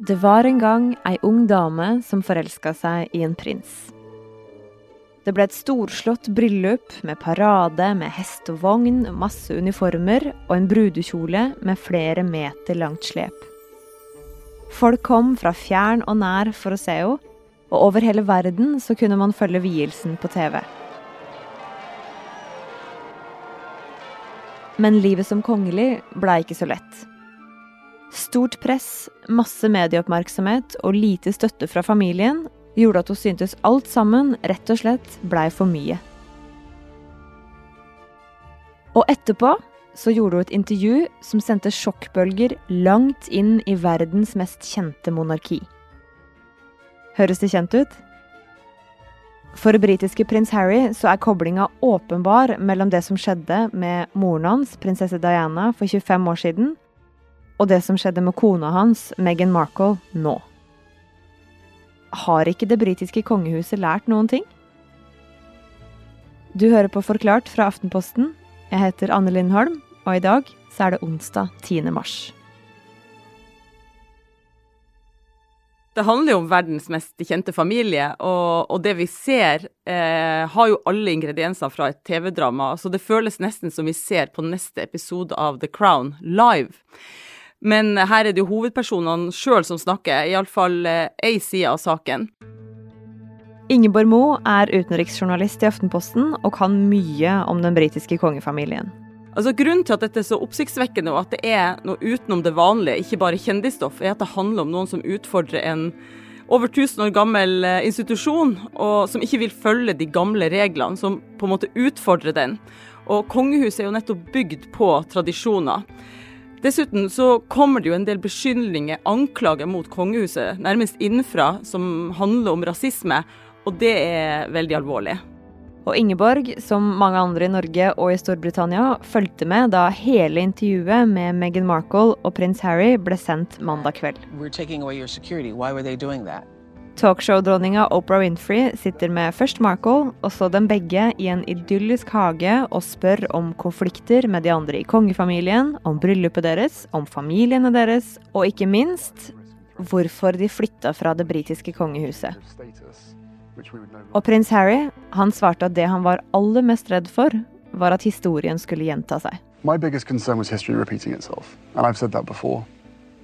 Det var en gang ei ung dame som forelska seg i en prins. Det ble et storslått bryllup med parade med hest og vogn, masse uniformer og en brudekjole med flere meter langt slep. Folk kom fra fjern og nær for å se henne, og over hele verden så kunne man følge vielsen på TV. Men livet som kongelig blei ikke så lett. Stort press, masse medieoppmerksomhet og lite støtte fra familien gjorde at hun syntes alt sammen rett og slett blei for mye. Og etterpå så gjorde hun et intervju som sendte sjokkbølger langt inn i verdens mest kjente monarki. Høres det kjent ut? For britiske prins Harry så er koblinga åpenbar mellom det som skjedde med moren hans, prinsesse Diana, for 25 år siden, og det som skjedde med kona hans, Meghan Markle, nå. Har ikke det britiske kongehuset lært noen ting? Du hører på Forklart fra Aftenposten. Jeg heter Anne Lindholm, og i dag så er det onsdag 10. mars. Det handler jo om verdens mest kjente familie, og, og det vi ser, eh, har jo alle ingredienser fra et TV-drama. Så det føles nesten som vi ser på neste episode av The Crown live. Men her er det jo hovedpersonene sjøl som snakker, iallfall eh, ei side av saken. Ingeborg Moe er utenriksjournalist i Aftenposten og kan mye om den britiske kongefamilien. Altså Grunnen til at dette er så oppsiktsvekkende og at det er noe utenom det vanlige, ikke bare kjendisstoff, er at det handler om noen som utfordrer en over 1000 år gammel eh, institusjon, og som ikke vil følge de gamle reglene, som på en måte utfordrer den. Og kongehuset er jo nettopp bygd på tradisjoner. Dessuten så kommer det jo en del beskyldninger, anklager mot kongehuset, nærmest innenfra, som handler om rasisme, og det er veldig alvorlig. Og Ingeborg, som mange andre i Norge og i Storbritannia, fulgte med da hele intervjuet med Meghan Markle og prins Harry ble sendt mandag kveld. Talkshow-dronninga Oprah Winfrey sitter med først Markle og så dem begge i en idyllisk hage og spør om konflikter med de andre i kongefamilien, om bryllupet deres, om familiene deres, og ikke minst hvorfor de flytta fra det britiske kongehuset. Og prins Harry han svarte at det han var aller mest redd for, var at historien skulle gjenta seg. My biggest concern was history repeating itself, and I've said that before,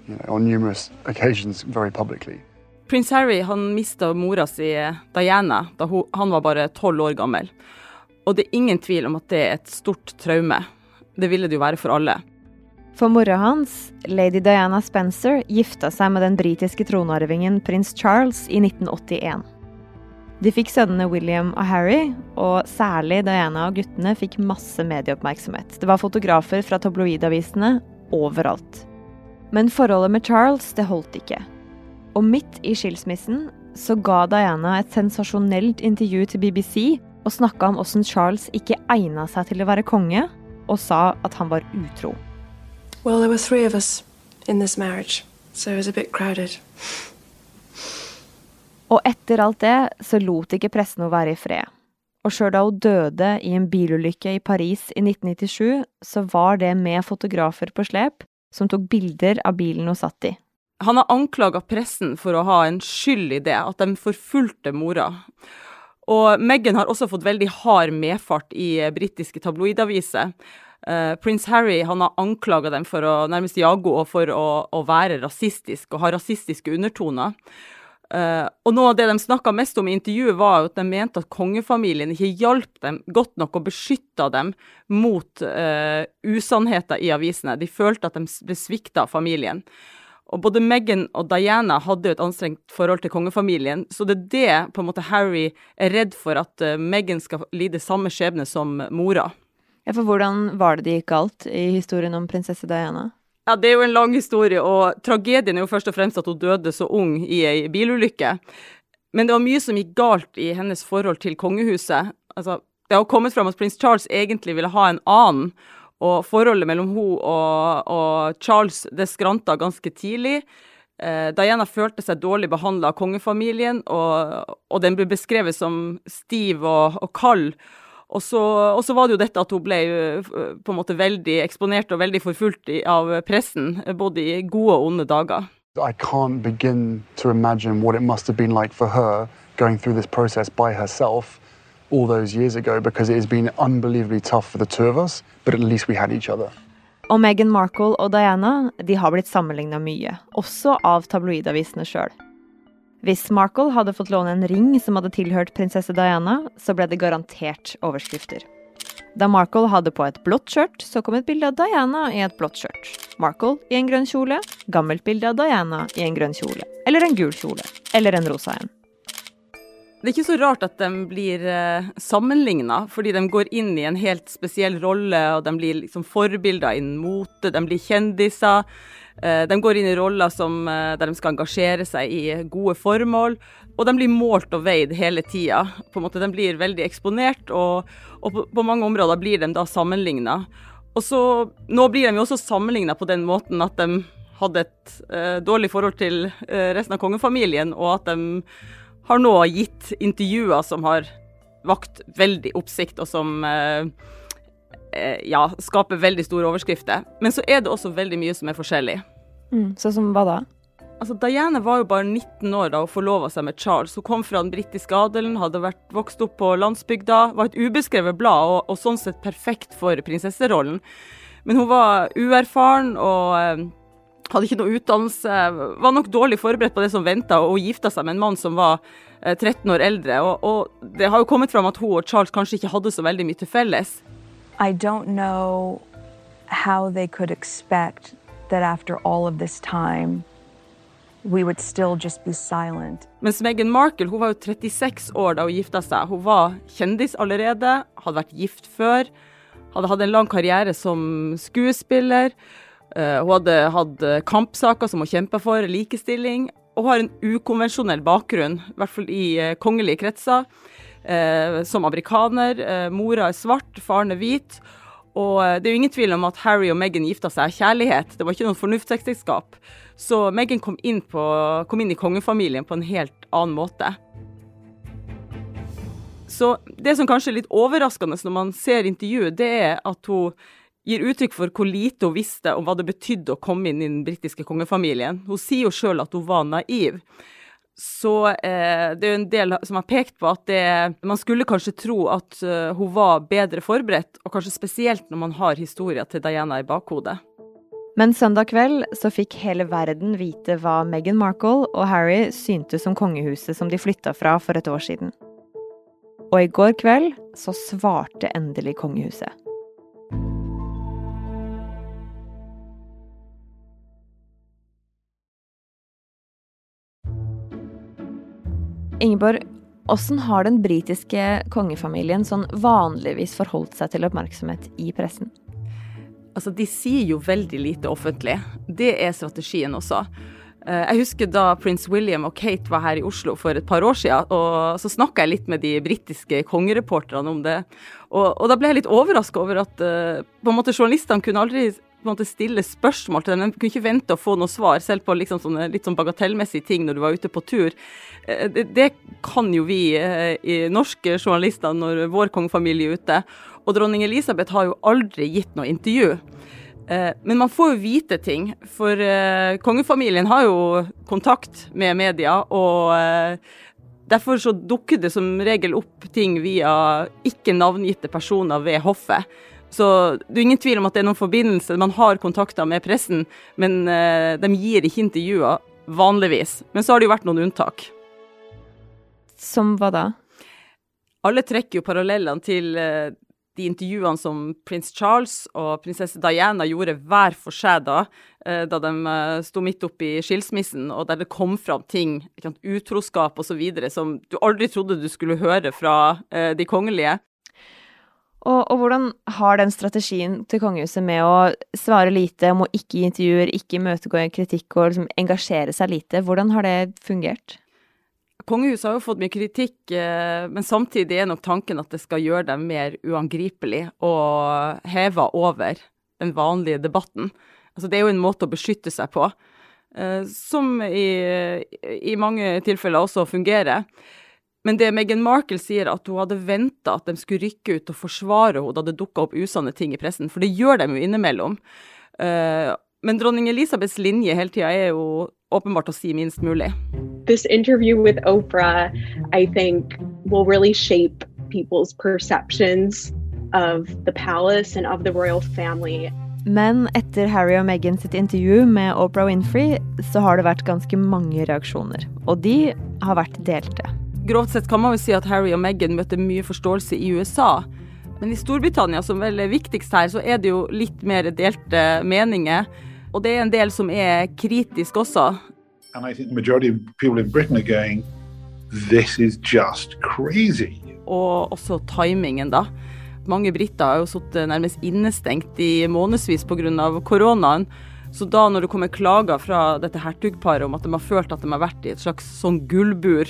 you know, on numerous occasions very publicly. Prins Harry han mista mora si Diana da hun, han var bare tolv år gammel. Og det er ingen tvil om at det er et stort traume. Det ville det jo være for alle. For mora hans, lady Diana Spencer, gifta seg med den britiske tronarvingen prins Charles i 1981. De fikk sønnene William og Harry, og særlig Diana og guttene fikk masse medieoppmerksomhet. Det var fotografer fra tabloidavisene overalt. Men forholdet med Charles, det holdt ikke. Og midt i skilsmissen så ga Diana et sensasjonelt intervju til BBC og snakka om åssen Charles ikke egna seg til å være konge, og sa at han var utro. Well, there were three of us in this marriage, so it was a bit crowded. Og etter alt det så lot ikke pressen henne være i fred. Og sjøl da hun døde i en bilulykke i Paris i 1997, så var det med fotografer på slep som tok bilder av bilen hun satt i. Han har anklaga pressen for å ha en skyld i det, at de forfulgte mora. Og Meghan har også fått veldig hard medfart i britiske tabloidaviser. Uh, prins Harry han har anklaga dem for å nærmest jage henne for å, å være rasistisk og ha rasistiske undertoner. Uh, og noe av det de snakka mest om i intervjuet, var at de mente at kongefamilien ikke hjalp dem godt nok og beskytta dem mot uh, usannheter i avisene. De følte at de ble svikta av familien. Og både Meghan og Diana hadde jo et anstrengt forhold til kongefamilien, så det er det på en måte Harry er redd for, at uh, Meghan skal lide samme skjebne som mora. Ja, for hvordan var det det gikk galt i historien om prinsesse Diana? Ja, Det er jo en lang historie, og tragedien er jo først og fremst at hun døde så ung i ei bilulykke. Men det var mye som gikk galt i hennes forhold til kongehuset. Altså, det har kommet fram at prins Charles egentlig ville ha en annen, og forholdet mellom hun og, og Charles det skranta ganske tidlig. Eh, Diana følte seg dårlig behandla av kongefamilien, og, og, den ble beskrevet som stiv og, og kald. Og så, og så, var det jo dette at hun ble på en måte veldig eksponert og veldig forfulgt av pressen, både i gode og onde dager. I can't begin to imagine what it must have been like for her going through this process by herself all those years ago because it has been unbelievably tough for the two of us, but at least we had each other. Og Meghan Markle og Diana de har blitt sammenligna mye, også av tabloidavisene sjøl. Hvis Markle hadde fått låne en ring som hadde tilhørt prinsesse Diana, så ble det garantert overskrifter. Da Markle hadde på et blått skjørt, så kom et bilde av Diana i et blått skjørt. Markle i en grønn kjole, gammelt bilde av Diana i en grønn kjole. Eller en gul kjole. Eller en rosa en. Det er ikke så rart at de blir eh, sammenligna, fordi de går inn i en helt spesiell rolle, og de blir liksom forbilder innen mote, de blir kjendiser. Eh, de går inn i roller som, eh, der de skal engasjere seg i gode formål, og de blir målt og veid hele tida. De blir veldig eksponert, og, og på, på, mange områder blir de da sammenligna. Og så, nå blir de jo også sammenligna på den måten at de hadde et eh, dårlig forhold til eh, resten av kongefamilien, og at de har nå gitt intervjuer som har vakt veldig oppsikt, og som eh, eh, ja, skaper veldig store overskrifter. Men så er det også veldig mye som er forskjellig. Mm, så som hva da? Altså, Diana var jo bare 19 år da hun forlova seg med Charles. Hun kom fra den britiske adelen, hadde vært vokst opp på landsbygda, var et ubeskrevet blad og, og sånn sett perfekt for prinsesserollen. Men hun var uerfaren og eh, hadde ikke noe utdannelse, var nok dårlig forberedt på det som venta, og gifta seg med en mann som var 13 eh, år eldre. Og, og, det har jo kommet fram at hun og Charles kanskje ikke hadde så veldig mye til felles. I don't know how they could expect that after all of this time we would still just be silent. Mens Meghan Markle hun var jo 36 år da hun gifta seg. Hun var kjendis allerede, hadde vært gift før, hadde hatt en lang karriere som skuespiller. Eh, hun hadde hatt eh, kampsaker som hun kjempa for, likestilling, og har en ukonvensjonell bakgrunn, i hvert fall i eh, kongelige kretser. som amerikaner. mora er svart, faren er hvit. Og det er jo ingen tvil om at Harry og Meghan gifta seg av kjærlighet. Det var ikke noe fornuftsekteskap. Så Meghan kom inn, på, kom inn i kongefamilien på en helt annen måte. Så det som kanskje er litt overraskende når man ser intervjuet, det er at hun gir uttrykk for hvor lite hun visste om hva det betydde å komme inn i den britiske kongefamilien. Hun sier jo sjøl at hun var naiv. Så eh, det er jo en del som har pekt på at det, man skulle kanskje tro at uh, hun var bedre forberedt, og kanskje spesielt når man har historia til Diana i bakhodet. Men søndag kveld så fikk hele verden vite hva Meghan Markle og Harry syntes om kongehuset som de flytta fra for et år siden. Og i går kveld så svarte endelig kongehuset. Ingeborg, hvordan har den britiske kongefamilien sånn vanligvis forholdt seg til oppmerksomhet i pressen? Altså, De sier jo veldig lite offentlig. Det er strategien også. Eh, jeg husker da prins William og Kate var her i Oslo for et par år siden, og så snakka jeg litt med de britiske kongereporterne om det. Og, og da ble jeg litt overraska over at uh, på en måte journalistene kunne aldri på en måte stille spørsmål til dem. De kunne ikke vente å få noe svar, selv på liksom sånne litt sånn bagatellmessige ting når du var ute på tur. Eh, det, kan jo vi eh, i norske journalister når vår kongefamilie er ute. Og dronning Elisabeth har jo aldri gitt noe intervju. Eh, men man får jo vite ting, for kongefamilien har jo kontakt med media. og Derfor så dukker det som regel opp ting via ikke navngitte personer ved hoffet. Så det er ingen tvil om at det er noen forbindelse. Man har kontakter med pressen, men uh, de gir ikke intervjuer vanligvis. Men så har det jo vært noen unntak. Som hva da? Alle trekker jo parallellene til uh, de intervjuene som prins Charles og prinsesse Diana gjorde hver for seg da, uh, da de sto midt oppi skilsmissen, og der det kom fram ting, utroskap osv., som du aldri trodde du skulle høre fra de kongelige. Og, og, hvordan har den strategien til kongehuset med å svare lite, om å ikke gi intervjuer, ikke imøtegå kritikk og liksom engasjere seg lite, hvordan har det fungert? Kongehuset har jo fått mye kritikk, eh, men samtidig er nok tanken at det skal gjøre dem mer uangripelig og heva over den vanlige debatten. Altså, det er jo en måte å beskytte seg på, eh, som i, i mange tilfeller også fungerer. Men det Meghan Markle sier, at hun hadde venta at de skulle rykke ut og forsvare henne da det dukka opp usanne ting i pressen, for det gjør de jo innimellom. Uh, men dronning Elisabeths linje hele tida er jo åpenbart å si minst mulig. This interview with Oprah, I think, will really shape people's perceptions of the palace and of the royal family. Men etter Harry og Meghan sitt intervju med Oprah Winfrey, så har det vært ganske mange reaksjoner. Og de har vært delte. Grovt sett kan man jo si at Harry og Meghan møtte mye forståelse i USA. Men i Storbritannia, som vel er viktigst her, så er det jo litt mer delte meninger. Og det er en del som er kritisk også. Going. Og også timingen, da. Mange briter har jo sittet nærmest innestengt i månedsvis pga. koronaen. Så da når det kommer klager fra dette hertugparet om at de har følt at de har vært i et slags sånn gullbur,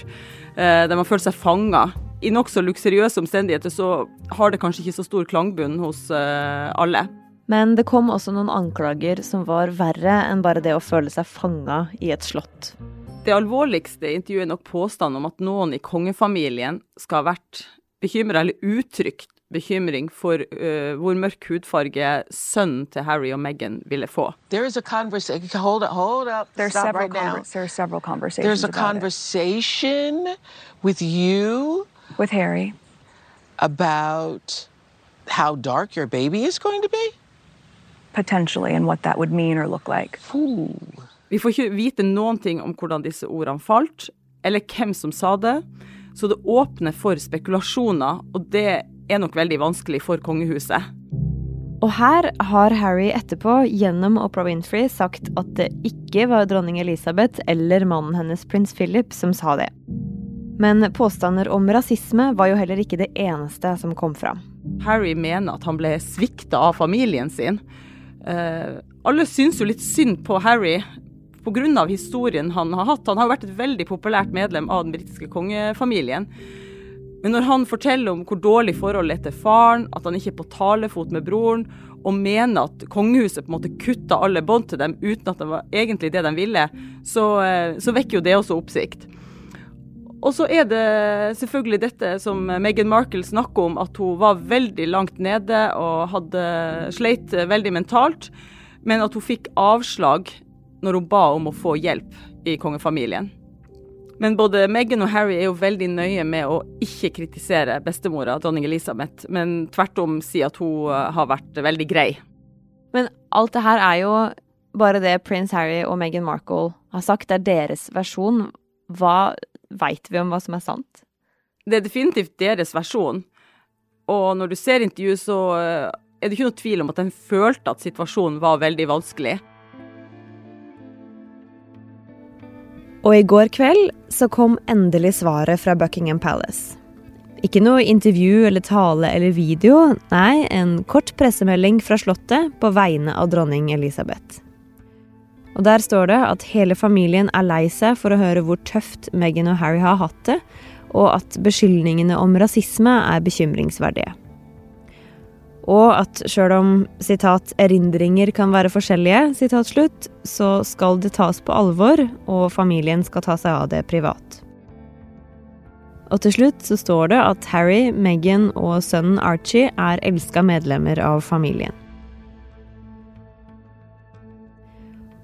eh, de har følt seg fanga i nokså luksuriøse omstendigheter, så har det kanskje ikke så stor klangbunn hos eh, alle. Men det kom også noen anklager som var verre enn bare det å føle seg fanga i et slott. Det alvorligste intervjuet er nok påstanden om at noen i kongefamilien skal ha vært bekymra eller uttrykt bekymring for uh, hvor mørk hudfarge sønnen til Harry og Meghan ville få. There a conversation. Hold up, hold up. There's Stop several right now. there several conversations. There's a about conversation with you with Harry. about how dark your baby is going to be. Potentially, and what that would mean or look like. Ooh. Vi får ikke vite noen ting om hvordan disse ordene falt, eller hvem som sa det, så det åpner for spekulasjoner, og det er nok veldig vanskelig for kongehuset. Og her har Harry etterpå, gjennom Oprah Winfrey, sagt at det ikke var dronning Elisabeth eller mannen hennes prins Philip som sa det. Men påstander om rasisme var jo heller ikke det eneste som kom fram. Harry mener at han ble svikta av familien sin. Eh, alle syns jo litt synd på Harry pga. historien han har hatt. Han har vært et veldig populært medlem av den britiske kongefamilien. Men når han forteller om hvor dårlig forholdet er til faren, at han ikke er på talefot med broren, og mener at kongehuset på en måte kutta alle bånd til dem uten at det var egentlig det de ville, så, eh, så vekker jo det også oppsikt. Og så er det selvfølgelig dette som Meghan Markle snakker om, at hun var veldig langt nede og hadde sleit veldig mentalt, men at hun fikk avslag når hun ba om å få hjelp i kongefamilien. Men både Meghan og Harry er jo veldig nøye med å ikke kritisere bestemora, dronning Elisabeth, men tvert om si at hun eh, har vært veldig grei. Men alt det her er jo bare det prins Harry og Meghan Markle har sagt. Det er deres versjon. Hva veit vi om hva som er sant? Det er definitivt deres versjon. Og når du ser intervjuet, så eh, er det ikke noe tvil om at de følte at situasjonen var veldig vanskelig. Og i går kveld så kom endelig svaret fra Buckingham Palace. Ikke noe intervju eller tale eller video, nei, en kort pressemelding fra Slottet på vegne av dronning Elisabeth. Og Der står det at hele familien er lei seg for å høre hvor tøft Meghan og Harry har hatt det, og at beskyldningene om rasisme er bekymringsverdige. Og at sjøl om citat, 'erindringer kan være forskjellige', citat slutt, så skal det tas på alvor, og familien skal ta seg av det privat. Og til slutt så står det at Harry, Meghan og sønnen Archie er elska medlemmer av familien.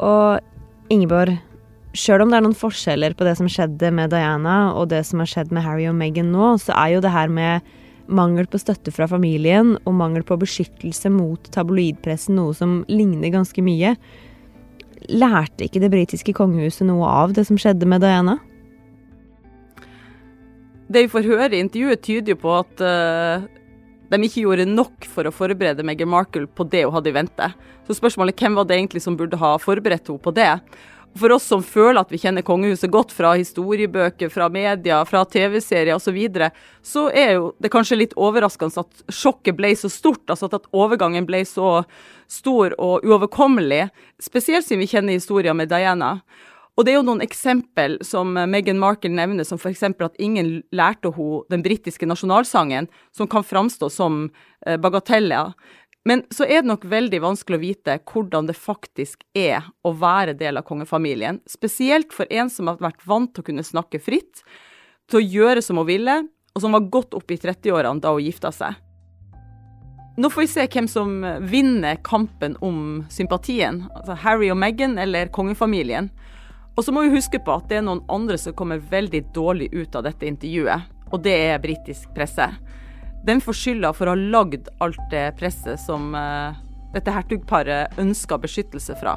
Og Ingeborg, sjøl om det er noen forskjeller på det som skjedde med Diana og det som har skjedd med Harry og Meghan nå, så er jo det her med mangel på støtte fra familien og mangel på beskyttelse mot tabloidpressen noe som ligner ganske mye. Lærte ikke det britiske kongehuset noe av det som skjedde med Diana? Det vi får høre i intervjuet, tyder jo på at uh, de ikke gjorde nok for å forberede Meghan Markle på det hun hadde i vente. Så spørsmålet hvem var det egentlig som burde ha forberedt henne på det? For oss som føler at vi kjenner kongehuset godt fra historiebøker, fra media, fra TV-serier osv., så, videre, så er jo det kanskje litt overraskende at sjokket ble så stort. Altså at overgangen ble så stor og uoverkommelig. Spesielt siden vi kjenner historien med Diana. Og det er jo noen eksempel som Meghan Markle nevner, som f.eks. at ingen lærte henne den britiske nasjonalsangen, som kan framstå som eh, bagateller. Men så er det nok veldig vanskelig å vite hvordan det faktisk er å være del av kongefamilien. Spesielt for en som har vært vant til å kunne snakke fritt, til å gjøre som hun ville, og som var godt opp i 30-årene da hun gifta seg. Nå får vi se hvem som vinner kampen om sympatien. Altså Harry og Meghan eller kongefamilien. Og så må vi huske på at det er noen andre som kommer veldig dårlig ut av dette intervjuet, og det er britisk presse. Den får skylda for å ha lagd alt det presset som uh, dette hertugparet ønsker beskyttelse fra.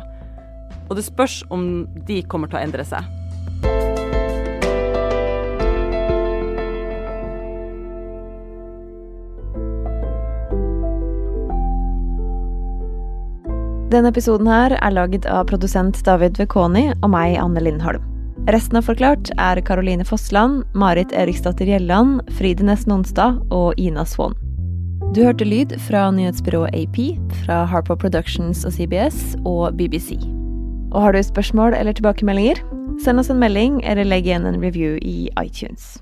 Og det spørs om de kommer til å endre seg. Denne episoden her er laget av produsent David Vekoni og meg, Anne Lindholm. Resten av Forklart er Caroline Fossland, Marit Eriksdatter Gjelland, Fride Næss Nonstad og Ina Swann. Du hørte lyd fra nyhetsbyrået AP, fra Harpo Productions og CBS og BBC. Og har du spørsmål eller tilbakemeldinger? Send oss en melding eller legg igjen en review i iTunes.